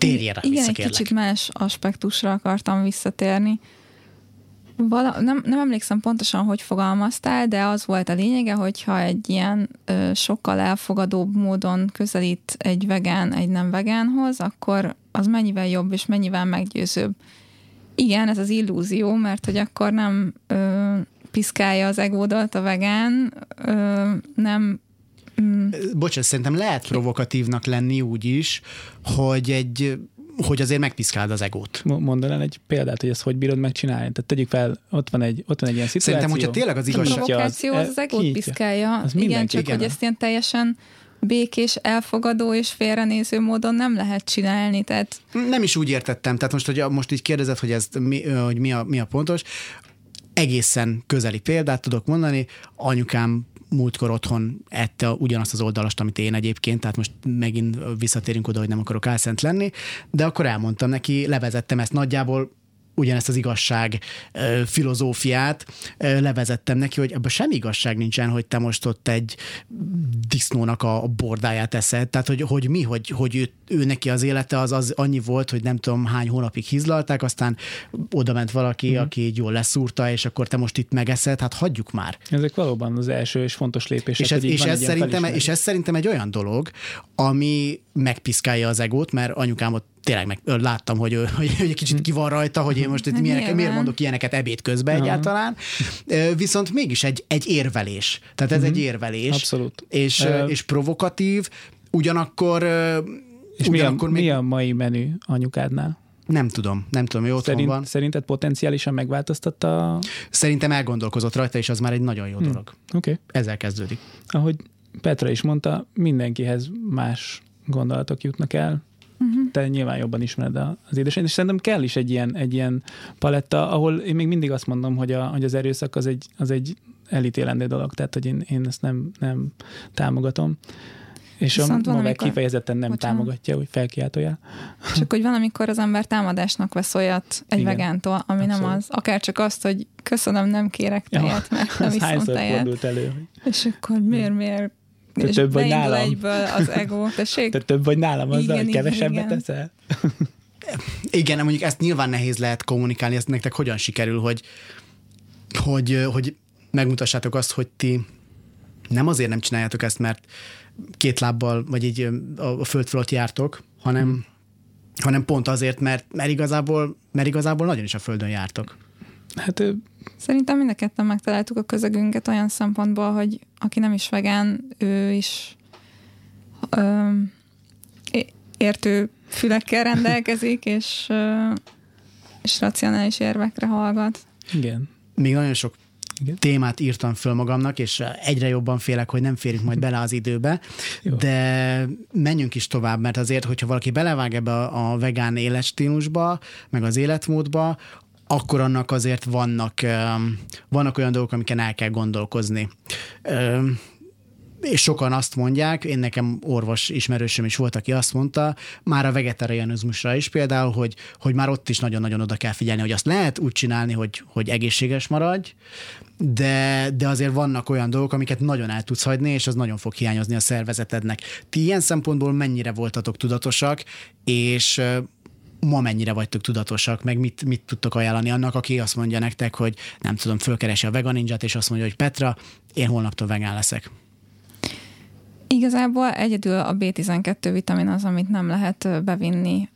térj erre Igen, egy kicsit más aspektusra akartam visszatérni. Vala, nem, nem emlékszem pontosan, hogy fogalmaztál, de az volt a lényege, hogyha egy ilyen ö, sokkal elfogadóbb módon közelít egy vegán egy nem vegánhoz, akkor az mennyivel jobb és mennyivel meggyőzőbb. Igen, ez az illúzió, mert hogy akkor nem ö, piszkálja az egódat a vegán, ö, nem Mm. Bocsánat, szerintem lehet provokatívnak lenni úgy is, hogy egy hogy azért megpiszkáld az egót. Mondanál egy példát, hogy ezt hogy bírod megcsinálni? Tehát tegyük fel, ott van egy, ott van egy ilyen szituáció. Szerintem, hogyha tényleg az igazság... A provokáció az, az, az egót kiítja. piszkálja. Az igen, csak igen. hogy ezt ilyen teljesen békés, elfogadó és félrenéző módon nem lehet csinálni. Tehát... Nem is úgy értettem. Tehát most, hogy most így kérdezed, hogy, ez mi, hogy mi, a, mi a pontos, egészen közeli példát tudok mondani. Anyukám múltkor otthon ette ugyanazt az oldalast, amit én egyébként, tehát most megint visszatérünk oda, hogy nem akarok álszent lenni, de akkor elmondtam neki, levezettem ezt. Nagyjából ugyanezt az igazság filozófiát levezettem neki, hogy ebben semmi igazság nincsen, hogy te most ott egy disznónak a bordáját eszed. Tehát, hogy, hogy mi, hogy, hogy ő, ő neki az élete az, az annyi volt, hogy nem tudom hány hónapig hizlalták, aztán oda ment valaki, mm. aki így jól leszúrta, és akkor te most itt megeszed, hát hagyjuk már. Ezek valóban az első és fontos lépések. És ez, és ez, szerintem, és ez szerintem egy olyan dolog, ami megpiszkálja az egót, mert anyukámot tényleg meg, láttam, hogy, hogy, hogy egy kicsit ki van rajta, hogy én most itt milyenek, miért mondok ilyeneket ebéd közben uh-huh. egyáltalán. Viszont mégis egy, egy érvelés. Tehát ez uh-huh. egy érvelés. Abszolút. És, uh, és provokatív, ugyanakkor és ugyanakkor mi a, még... mi a mai menü anyukádnál? Nem tudom, nem tudom, hogy otthon Szerint, van. Szerinted potenciálisan megváltoztatta? Szerintem elgondolkozott rajta, és az már egy nagyon jó hmm. dolog. Oké. Okay. Ezzel kezdődik. Ahogy Petra is mondta, mindenkihez más gondolatok jutnak el, Uh-huh. Te nyilván jobban ismered az édesanyját, és szerintem kell is egy ilyen, egy ilyen paletta, ahol én még mindig azt mondom, hogy, a, hogy az erőszak az egy, az egy elítélendő dolog, tehát hogy én, én ezt nem, nem támogatom. És Viszont a Mavek amikor- kifejezetten nem Bocsánat. támogatja, hogy felkiáltójel. Csak hogy valamikor az ember támadásnak vesz olyat egy Igen. vegántól, ami nem Abszolút. az. Akár csak azt, hogy köszönöm, nem kérek tejet, mert nem tejet. fordult elő, És akkor miért, miért? Te és több vagy nálam. egyből az ego. Tessék? te több vagy nálam azzal, Igen, hogy igen, kevesebbet igen. teszel? Igen, mondjuk ezt nyilván nehéz lehet kommunikálni, ezt nektek hogyan sikerül, hogy, hogy, hogy megmutassátok azt, hogy ti nem azért nem csináljátok ezt, mert két lábbal, vagy így a föld fölött jártok, hanem, hmm. hanem pont azért, mert, mert, igazából, mert igazából nagyon is a földön jártok. Hát Szerintem mind a ketten megtaláltuk a közegünket olyan szempontból, hogy aki nem is vegán, ő is ö, értő fülekkel rendelkezik, és, ö, és racionális érvekre hallgat. igen. Még nagyon sok Igen. témát írtam föl magamnak, és egyre jobban félek, hogy nem férünk majd bele az időbe, Jó. de menjünk is tovább, mert azért, hogyha valaki belevág ebbe a a vegán életstílusba, meg az életmódba, akkor annak azért vannak, vannak olyan dolgok, amiken el kell gondolkozni. És sokan azt mondják, én nekem orvos ismerősöm is volt, aki azt mondta, már a vegetarianizmusra is például, hogy, hogy már ott is nagyon-nagyon oda kell figyelni, hogy azt lehet úgy csinálni, hogy, hogy egészséges maradj, de, de azért vannak olyan dolgok, amiket nagyon el tudsz hagyni, és az nagyon fog hiányozni a szervezetednek. Ti ilyen szempontból mennyire voltatok tudatosak, és ma mennyire vagytok tudatosak, meg mit, mit tudtok ajánlani annak, aki azt mondja nektek, hogy nem tudom, fölkeresi a vegan ninját, és azt mondja, hogy Petra, én holnaptól vegán leszek. Igazából egyedül a B12 vitamin az, amit nem lehet bevinni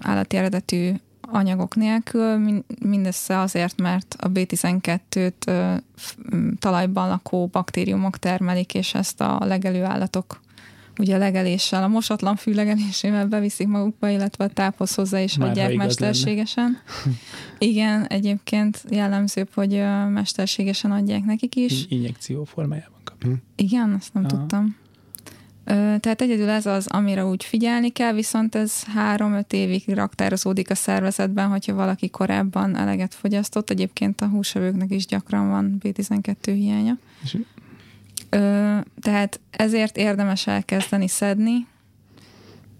állati eredetű anyagok nélkül, min- mindössze azért, mert a B12-t ö, f- m, talajban lakó baktériumok termelik, és ezt a legelő állatok ugye a legeléssel, a mosatlan fű legelésével beviszik magukba, illetve a táphoz hozzá is Már adják mesterségesen. Igen, egyébként jellemzőbb, hogy mesterségesen adják nekik is. In- injekció formájában kapja. Igen, azt nem Aha. tudtam. Tehát egyedül ez az, amire úgy figyelni kell, viszont ez három-öt évig raktározódik a szervezetben, hogyha valaki korábban eleget fogyasztott. Egyébként a húsevőknek is gyakran van B12 hiánya. És Ö, tehát ezért érdemes elkezdeni szedni.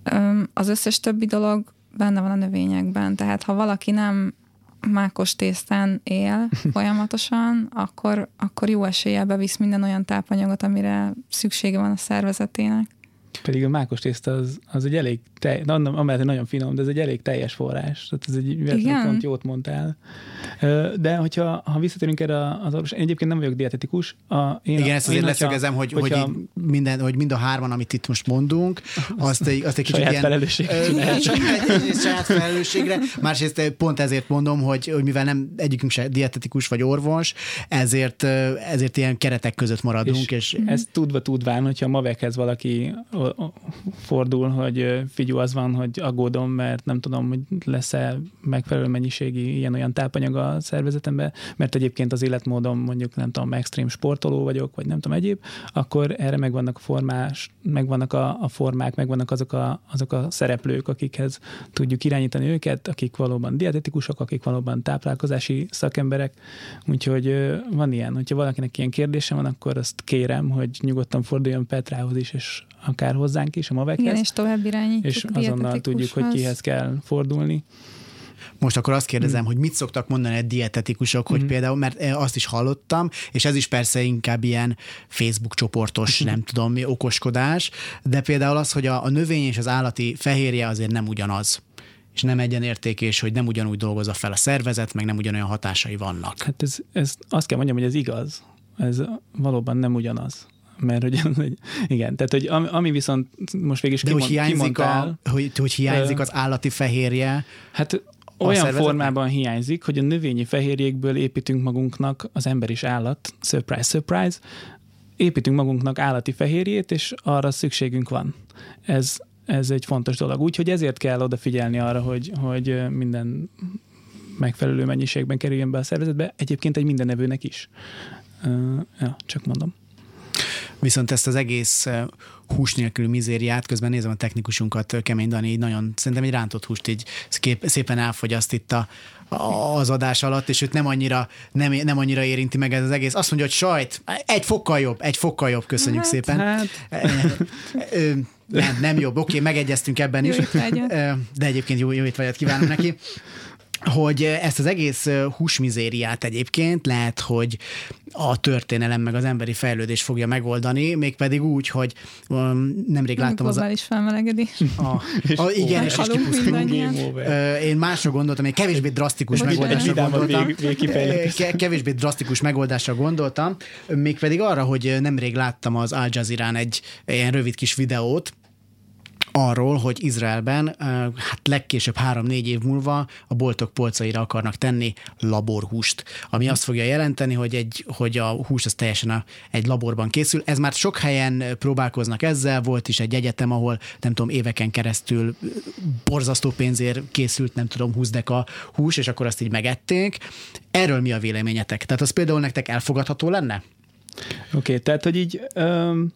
Ö, az összes többi dolog benne van a növényekben, tehát ha valaki nem mákos tésztán él folyamatosan, akkor, akkor jó eséllyel bevisz minden olyan tápanyagot, amire szüksége van a szervezetének. Pedig a mákos tészta az, az egy elég, na, amellett, hogy nagyon finom, de ez egy elég teljes forrás. Tehát ez egy pont jót mondtál. De hogyha ha visszatérünk erre az orvos, én egyébként nem vagyok dietetikus. A, én Igen, a, ezt azért én, leszögezem, hogy, hogy, így minden, hogy mind a hárman, amit itt most mondunk, azt egy, azt egy kicsit Saját ilyen... felelősségre Ö, saját- saját felelősségre, másrészt pont ezért mondom, hogy, hogy mivel nem egyikünk se dietetikus vagy orvos, ezért, ezért ilyen keretek között maradunk, és, és ezt tudva tudván, hogyha a Mavekhez valaki o- o- fordul, hogy figyú, az van, hogy aggódom, mert nem tudom, hogy lesz-e megfelelő mennyiségi ilyen-olyan tápanyag a szervezetemben, mert egyébként az életmódom mondjuk nem tudom, extrém sportoló vagyok, vagy nem tudom egyéb, akkor erre megvannak a formás, megvannak a, a formák, megvannak azok a, azok a szereplők, akikhez tudjuk irányítani őket, akik valóban dietetikusok, akik valóban táplálkozási szakemberek, úgyhogy van ilyen, hogyha valakinek ilyen kérdése van, akkor azt kérem, hogy nyugodtan forduljon Petrához is, és akár hozzánk is, a Mavekhez, Igen, és tovább irányítjuk. És azonnal tudjuk, hogy kihez kell fordulni. most akkor azt kérdezem, hogy mit szoktak mondani a dietetikusok, hogy például, mert eh, azt is hallottam, és ez is persze inkább ilyen Facebook csoportos, nem tudom mi, okoskodás, de például az, hogy a, a növény és az állati fehérje azért nem ugyanaz és nem egyenérték, és hogy nem ugyanúgy dolgozza fel a szervezet, meg nem ugyanolyan hatásai vannak. Hát ez, ez azt kell mondjam, hogy ez igaz. Ez valóban nem ugyanaz. Mert hogy, hogy igen, tehát hogy ami, ami viszont most végig is De hogy kimond, hiányzik, kimondtál, a, hogy, hogy hiányzik az állati fehérje, Hát olyan formában hiányzik, hogy a növényi fehérjékből építünk magunknak, az ember is állat, surprise, surprise, építünk magunknak állati fehérjét, és arra szükségünk van. Ez, ez egy fontos dolog. Úgyhogy ezért kell odafigyelni arra, hogy, hogy minden megfelelő mennyiségben kerüljön be a szervezetbe, egyébként egy mindenevőnek is. Uh, ja, csak mondom. Viszont ezt az egész hús nélkül mizériát, közben nézem a technikusunkat, Kemény Dani, így nagyon, szerintem egy rántott húst így szép, szépen elfogyaszt itt a, az adás alatt, és őt nem annyira, nem, nem annyira érinti meg ez az egész. Azt mondja, hogy sajt, egy fokkal jobb, egy fokkal jobb, köszönjük hát, szépen. hát. Nem, nem jobb, oké, megegyeztünk ebben is. Jó étvágyat. Ö, De egyébként jó, jó étvágyat kívánunk neki hogy ezt az egész húsmizériát egyébként lehet, hogy a történelem meg az emberi fejlődés fogja megoldani, mégpedig úgy, hogy um, nemrég láttam az... A, Globális felmelegedés. a, a, igen, és, és. Ö, Én másra gondoltam, egy kevésbé drasztikus Bocsánat. megoldásra gondoltam. vég- Kevésbé drasztikus megoldásra gondoltam, mégpedig arra, hogy nemrég láttam az Al Jazeera-n egy ilyen rövid kis videót, arról, hogy Izraelben hát legkésőbb három-négy év múlva a boltok polcaira akarnak tenni laborhúst, ami azt fogja jelenteni, hogy, egy, hogy a hús az teljesen a, egy laborban készül. Ez már sok helyen próbálkoznak ezzel, volt is egy egyetem, ahol nem tudom, éveken keresztül borzasztó pénzért készült, nem tudom, 20 deka hús, és akkor azt így megették. Erről mi a véleményetek? Tehát az például nektek elfogadható lenne? Oké, okay, tehát, hogy így um,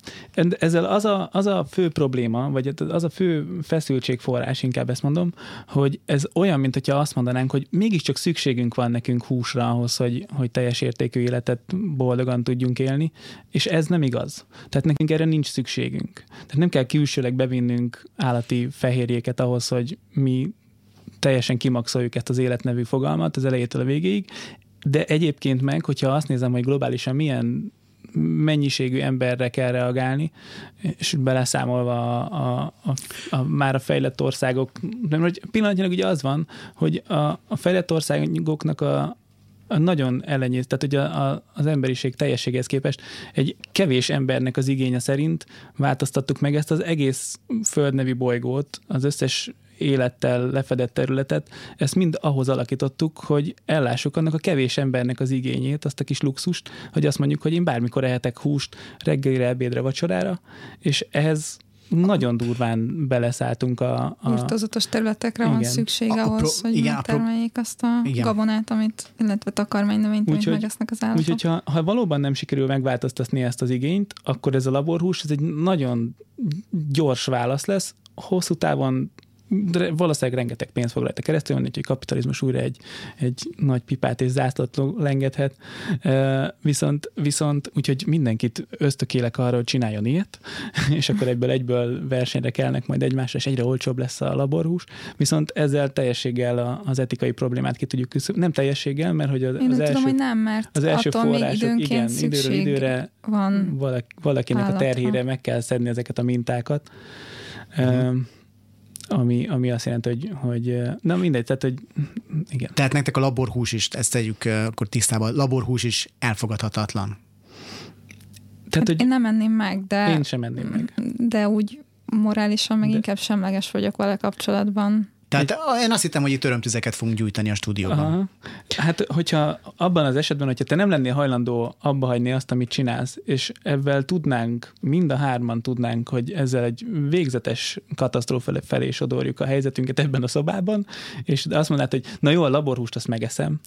ezzel az a, az a fő probléma, vagy az a fő feszültségforrás, inkább ezt mondom, hogy ez olyan, mint hogyha azt mondanánk, hogy mégiscsak szükségünk van nekünk húsra ahhoz, hogy, hogy teljes értékű életet boldogan tudjunk élni, és ez nem igaz. Tehát nekünk erre nincs szükségünk. Tehát nem kell külsőleg bevinnünk állati fehérjéket ahhoz, hogy mi teljesen kimaxoljuk ezt az életnevű fogalmat az elejétől a végéig, de egyébként meg, hogyha azt nézem, hogy globálisan milyen mennyiségű emberre kell reagálni, és beleszámolva a, a, a, a már a fejlett országok, nem, hogy pillanatnyilag ugye az van, hogy a, a fejlett országoknak a, a nagyon ellenyész, tehát ugye a, a, az emberiség teljességhez képest egy kevés embernek az igénye szerint változtattuk meg ezt az egész földnevi bolygót, az összes élettel lefedett területet, ezt mind ahhoz alakítottuk, hogy ellássuk annak a kevés embernek az igényét, azt a kis luxust, hogy azt mondjuk, hogy én bármikor ehetek húst reggelire, ebédre, vacsorára, és ehhez nagyon durván beleszálltunk a... a Írtozatos területekre van Igen. szükség A- a ahhoz, pro- hogy igen, pro- megtermeljék azt a Igen. gabonát, amit, illetve takarmánynövényt, amit megesznek az állatok. Úgyhogy ha, ha valóban nem sikerül megváltoztatni ezt az igényt, akkor ez a laborhús, ez egy nagyon gyors válasz lesz, hosszú távon re- valószínűleg rengeteg pénzt fog rajta keresztül menni, hogy a kapitalizmus újra egy, egy nagy pipát és zászlót lengethet. Viszont, viszont úgyhogy mindenkit ösztökélek arra, hogy csináljon ilyet, és akkor egyből egyből versenyre kelnek majd egymásra, és egyre olcsóbb lesz a laborhús. Viszont ezzel teljességgel az etikai problémát ki tudjuk küszöbölni. Nem teljességgel, mert hogy az, Én az első, tudom, hogy nem, mert az első források, időnként igen, időről időre van. valaki, valakinek állatra. a terhére meg kell szedni ezeket a mintákat. Uh-huh. Ami, ami azt jelenti, hogy, hogy na mindegy, tehát, hogy igen. Tehát nektek a laborhús is, ezt tegyük akkor tisztában, laborhús is elfogadhatatlan. Tehát, Én hogy nem enném meg, de, én sem enném meg. de úgy morálisan meg De- inkább semleges vagyok vele kapcsolatban. Tehát én azt hittem, hogy itt örömtüzeket fogunk gyújtani a stúdióban. Aha. Hát, hogyha abban az esetben, hogyha te nem lennél hajlandó abba hagyni azt, amit csinálsz, és ebben tudnánk, mind a hárman tudnánk, hogy ezzel egy végzetes katasztrófa felé sodorjuk a helyzetünket ebben a szobában, és azt mondanád, hogy na jó, a laborhúst azt megeszem,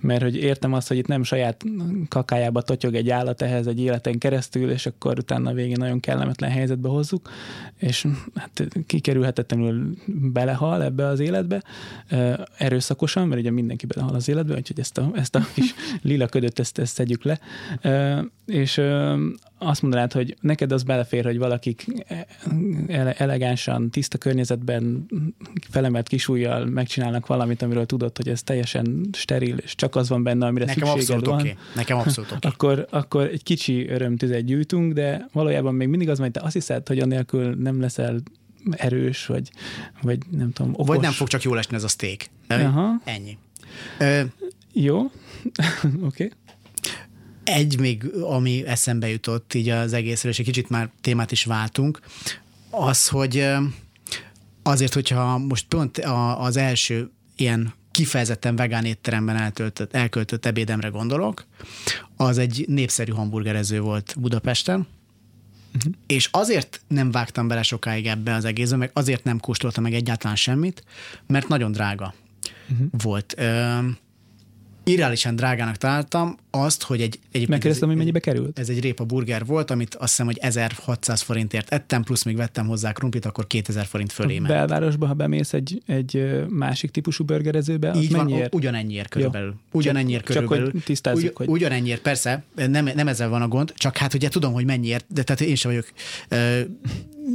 mert hogy értem azt, hogy itt nem saját kakájába totyog egy állat ehhez egy életen keresztül, és akkor utána a végén nagyon kellemetlen helyzetbe hozzuk, és hát kikerülhetetlenül belehal ebbe az életbe, erőszakosan, mert ugye mindenki belehal az életbe, úgyhogy ezt a, ezt a kis lila ködöt, ezt, ezt szedjük le. És azt mondanád, hogy neked az belefér, hogy valakik ele- elegánsan, tiszta környezetben felemelt kisújjal megcsinálnak valamit, amiről tudod, hogy ez teljesen steril, és csak az van benne, amire Nekem szükséged abszolút van. Okay. Nekem abszolút. Okay. Akkor, akkor egy kicsi örömtüzet gyűjtünk, de valójában még mindig az, hogy te azt hiszed, hogy anélkül nem leszel erős, vagy, vagy nem tudom, okos. Vagy nem fog csak jól esni ez a steak. Aha. Ennyi. Ö, Jó, oké. okay. egy még, ami eszembe jutott így az egészről, és egy kicsit már témát is váltunk, az, hogy azért, hogyha most pont az első ilyen kifejezetten vegán étteremben eltöltött, elköltött ebédemre gondolok, az egy népszerű hamburgerező volt Budapesten, Uh-huh. És azért nem vágtam bele sokáig ebbe az egészbe, meg azért nem kóstoltam meg egyáltalán semmit, mert nagyon drága uh-huh. volt. Ö, irreálisan drágának találtam azt, hogy egy... egy Megkérdeztem, hogy mennyibe került? Ez egy répa burger volt, amit azt hiszem, hogy 1600 forintért ettem, plusz még vettem hozzá krumplit, akkor 2000 forint fölé ment. belvárosba, ha bemész egy, egy másik típusú burgerezőbe, Így van, mennyiért? ugyanennyiért körülbelül. Ugyanennyiért Csak- csak körülbelül. hogy tisztázzuk, Ugy, hogy- Ugyanennyiért, persze, nem, nem ezzel van a gond, csak hát ugye tudom, hogy mennyiért, de tehát én sem vagyok ö,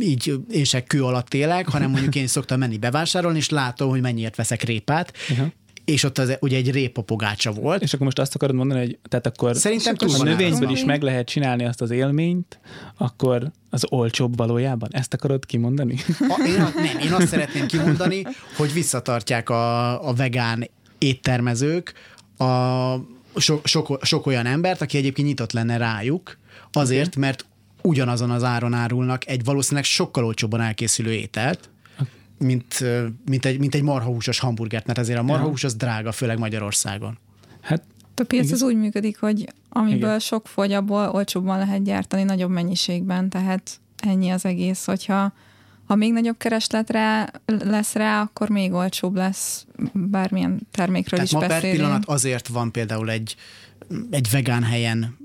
így én se kő alatt élek, hanem mondjuk én szoktam menni bevásárolni, és látom, hogy mennyiért veszek répát, Aha. És ott az, ugye egy répa pogácsa volt. És akkor most azt akarod mondani, hogy tehát akkor Szerintem a túl van növényből is meg lehet csinálni azt az élményt, akkor az olcsóbb valójában? Ezt akarod kimondani? A, én, a- nem, én azt szeretném kimondani, hogy visszatartják a, a vegán éttermezők a sok, sok, sok olyan embert, aki egyébként nyitott lenne rájuk, azért, mert ugyanazon az áron árulnak egy valószínűleg sokkal olcsóbban elkészülő ételt, mint, mint, egy, mint egy marhahúsos hamburgert, mert azért a marhahús az drága, főleg Magyarországon. Hát A piac Igen. az úgy működik, hogy amiből Igen. Sok fogy, abból olcsóbban lehet gyártani nagyobb mennyiségben, tehát ennyi az egész, hogyha ha még nagyobb keresletre lesz rá, akkor még olcsóbb lesz bármilyen termékről Tehát is ma per beszélünk. pillanat azért van például egy, egy vegán helyen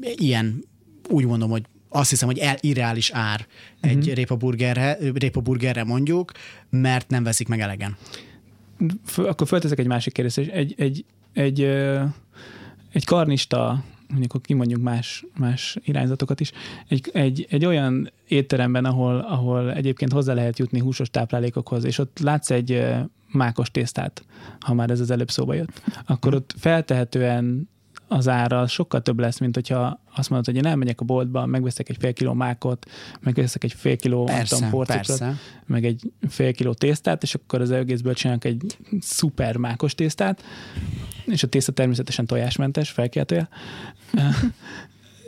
ilyen, úgy mondom, hogy azt hiszem, hogy el, irreális ár egy uh-huh. répaburgerre, répaburgerre mondjuk, mert nem veszik meg elegen. Föl, akkor fölteszek egy másik kérdést. Egy, egy, egy, egy, karnista, mondjuk kimondjuk más, más irányzatokat is, egy, egy, egy olyan étteremben, ahol, ahol egyébként hozzá lehet jutni húsos táplálékokhoz, és ott látsz egy mákos tésztát, ha már ez az előbb szóba jött, akkor ott feltehetően az ára sokkal több lesz, mint hogyha azt mondod, hogy én elmegyek a boltba, megveszek egy fél kiló mákot, megveszek egy fél kiló Persze, persze. meg egy fél kiló tésztát, és akkor az egészből csinálnak egy szuper mákos tésztát, és a tészta természetesen tojásmentes, felkeltője.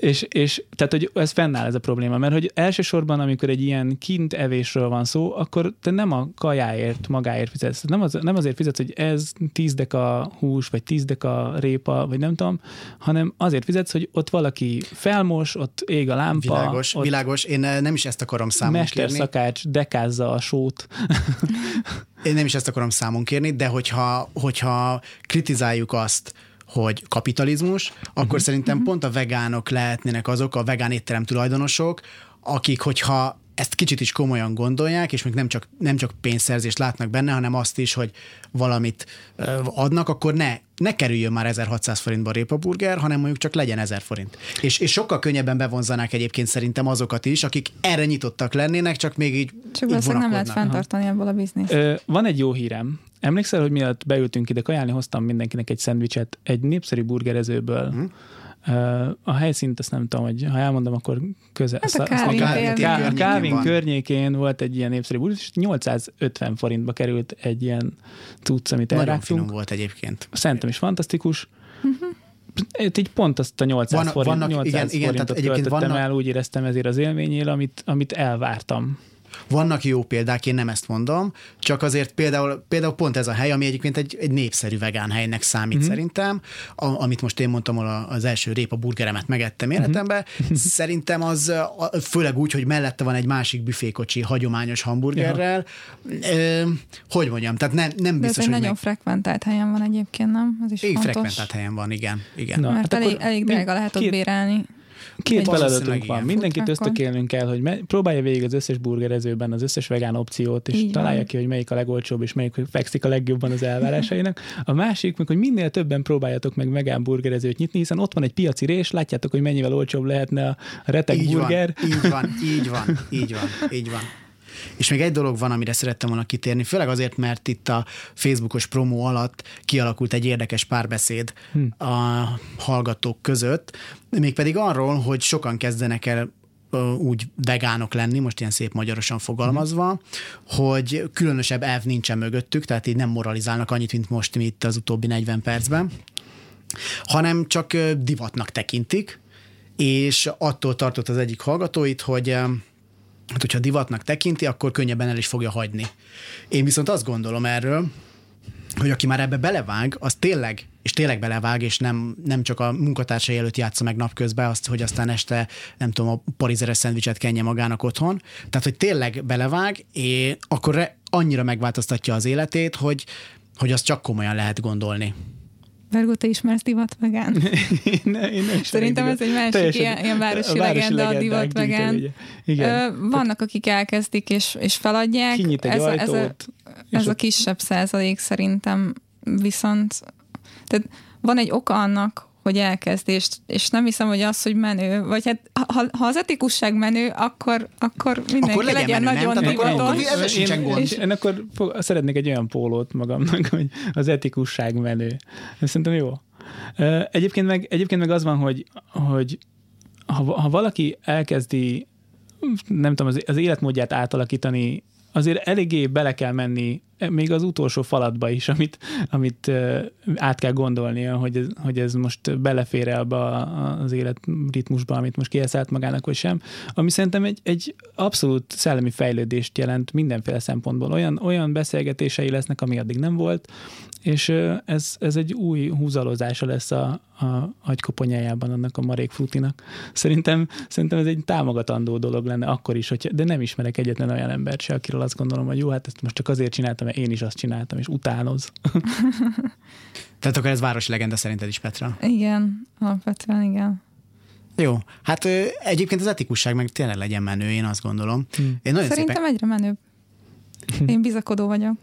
És, és tehát, hogy ez fennáll ez a probléma, mert hogy elsősorban, amikor egy ilyen kint evésről van szó, akkor te nem a kajáért, magáért fizetsz. Nem, az, nem azért fizetsz, hogy ez 10 deka hús, vagy 10 deka répa, vagy nem tudom, hanem azért fizetsz, hogy ott valaki felmos, ott ég a lámpa, Világos, ott világos. Én eh, nem is ezt akarom számon kérni. mesterszakács dekázza a sót. Én nem is ezt akarom számon kérni, de hogyha, hogyha kritizáljuk azt, hogy kapitalizmus, akkor szerintem pont a vegánok lehetnének azok, a vegán étterem tulajdonosok, akik, hogyha ezt kicsit is komolyan gondolják, és még nem csak, nem csak pénzszerzést látnak benne, hanem azt is, hogy valamit adnak, akkor ne, ne kerüljön már 1600 forintba a répaburger, hanem mondjuk csak legyen 1000 forint. És, és sokkal könnyebben bevonzanák egyébként szerintem azokat is, akik erre nyitottak lennének, csak még így, Csak így nem lehet fenntartani ebből a bizniszt. Ö, van egy jó hírem. Emlékszel, hogy mielőtt beültünk ide kajálni, hoztam mindenkinek egy szendvicset egy népszerű burgerezőből. Ö, A helyszínt azt nem tudom, hogy ha elmondom, akkor közel. Hát a azt- azt- Calvin a tér Ká- környékén volt egy ilyen népszerű burger, és 850 forintba került egy ilyen cucc, amit Nagyon elrágtunk. finom volt egyébként. Szerintem is fantasztikus. Itt így pont azt a 800 Van- forint, vannak- 800 igen, igen, tehát forintot költöttem vannak- el, úgy éreztem ezért az élményél, amit, amit elvártam. Vannak jó példák, én nem ezt mondom, csak azért például, például pont ez a hely, ami egyébként egy, egy népszerű vegán helynek számít Mhm. mm-hmm. szerintem, a, amit most én mondtam, ahol a- az első répa burgeremet megettem életemben, Mhm. szerintem az főleg úgy, hogy mellette van egy másik büfékocsi hagyományos hamburgerrel. Ö, hogy mondjam, tehát nem, nem De ez biztos, egy hogy nagyon meg... frekventált helyen van egyébként, nem? Ez is Így fontos. frekventált helyen van, igen. igen. Na, Mert hát elég, elég drága lehet ott bérelni. Két feladatunk van. igen. Mindenkit ösztökélnünk kell, hogy me- próbálja végig az összes burgerezőben az összes vegán opciót, és Így találja van. ki, hogy melyik a legolcsóbb, és melyik fekszik a legjobban az elvárásainak. A másik, meg hogy minél többen próbáljatok meg vegán burgerezőt nyitni, hiszen ott van egy piaci rés, látjátok, hogy mennyivel olcsóbb lehetne a reteg Így burger. van, így van, így van, így van, így van. És még egy dolog van, amire szerettem volna kitérni, főleg azért, mert itt a Facebookos promó alatt kialakult egy érdekes párbeszéd hm. a hallgatók között, mégpedig arról, hogy sokan kezdenek el úgy vegánok lenni, most ilyen szép magyarosan fogalmazva, hogy különösebb elv nincsen mögöttük, tehát így nem moralizálnak annyit, mint most mi itt az utóbbi 40 percben, hanem csak divatnak tekintik, és attól tartott az egyik hallgatóit, hogy hát hogyha divatnak tekinti, akkor könnyebben el is fogja hagyni. Én viszont azt gondolom erről, hogy aki már ebbe belevág, az tényleg, és tényleg belevág, és nem, nem csak a munkatársai előtt játsza meg napközben azt, hogy aztán este, nem tudom, a parizeres szendvicset kenje magának otthon. Tehát, hogy tényleg belevág, és akkor annyira megváltoztatja az életét, hogy, hogy azt csak komolyan lehet gondolni. Vergó, te ismersz divat vegán? én, ne, én nem Szerintem ez egy másik Teljesen, ilyen, ilyen városi, városi legenda, a divat vegán. Igen. Vannak, akik elkezdik és, és feladják. Kinyit egy ez, ajtót, a, ez, a, ez a kisebb százalék szerintem viszont tehát van egy oka annak, hogy elkezd, és, és nem hiszem, hogy az, hogy menő, vagy hát ha, ha az etikusság menő, akkor, akkor mindenki akkor legyen, legyen menő, nagyon divatos. Akkor, én, én akkor szeretnék egy olyan pólót magamnak, hogy az etikusság menő. Szerintem jó. Egyébként meg, egyébként meg az van, hogy, hogy ha, ha valaki elkezdi nem tudom, az, az életmódját átalakítani azért eléggé bele kell menni még az utolsó falatba is, amit, amit át kell gondolnia, hogy ez, hogy ez most belefér abba az életritmusba, amit most kieszállt magának, vagy sem, ami szerintem egy, egy abszolút szellemi fejlődést jelent mindenféle szempontból. Olyan, olyan beszélgetései lesznek, ami addig nem volt, és ez, ez egy új húzalozása lesz a, a agykoponyájában annak a marék frutinak. Szerintem, szerintem ez egy támogatandó dolog lenne akkor is, hogy, de nem ismerek egyetlen olyan embert se, akiről azt gondolom, hogy jó, hát ezt most csak azért csináltam, mert én is azt csináltam, és utánoz. Tehát akkor ez városi legenda szerinted is, Petra? Igen, alapvetően igen. Jó, hát egyébként az etikusság meg tényleg legyen menő, én azt gondolom. Hmm. Én nagyon Szerintem szépen... egyre menőbb. Én bizakodó vagyok.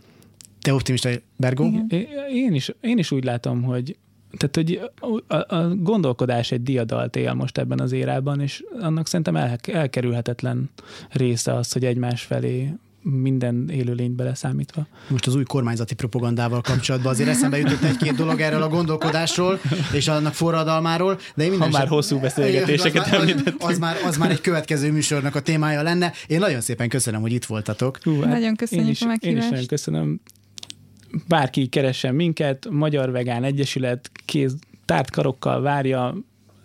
Te optimista, Bergó? Igen. Én is, én is úgy látom, hogy tehát, hogy a, a gondolkodás egy diadalt él most ebben az érában, és annak szerintem el, elkerülhetetlen része az, hogy egymás felé minden élőlényt beleszámítva. Most az új kormányzati propagandával kapcsolatban azért eszembe jutott egy-két dolog erről a gondolkodásról és annak forradalmáról, de én minden Ha már hosszú beszélgetéseket az, az, az, már, az már egy következő műsornak a témája lenne. Én nagyon szépen köszönöm, hogy itt voltatok. Hú, hát nagyon köszönjük én is, a meghívást. Én is nagyon köszönöm bárki keressen minket, Magyar Vegán Egyesület kéz tárt karokkal várja,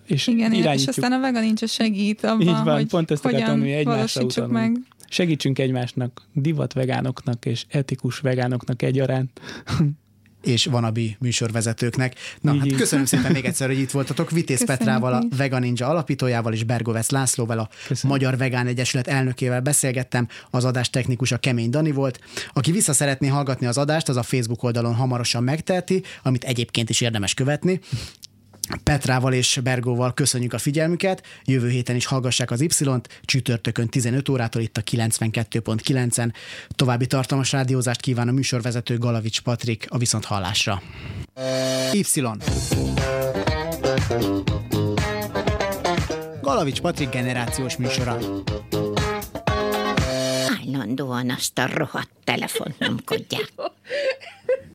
és Igen, irányítjuk. és aztán a Vega nincs a segít abban, Így van, hogy pont ezt hogyan utalunk. meg. Segítsünk egymásnak, divat vegánoknak és etikus vegánoknak egyaránt. és vanabi műsorvezetőknek. Na, hát köszönöm szépen még egyszer, hogy itt voltatok. Vitéz Köszönjük Petrával, a Vegan Ninja alapítójával, és Bergovec Lászlóval, a köszönöm. Magyar Vegán Egyesület elnökével beszélgettem. Az adás technikus a Kemény Dani volt. Aki vissza szeretné hallgatni az adást, az a Facebook oldalon hamarosan megteheti, amit egyébként is érdemes követni. Petrával és Bergóval köszönjük a figyelmüket, jövő héten is hallgassák az Y-t, csütörtökön 15 órától itt a 92.9-en. További tartalmas rádiózást kíván a műsorvezető Galavics Patrik a viszont hallásra. Y. Galavics Patrik generációs műsora. Állandóan azt a rohadt telefont nyomkodják.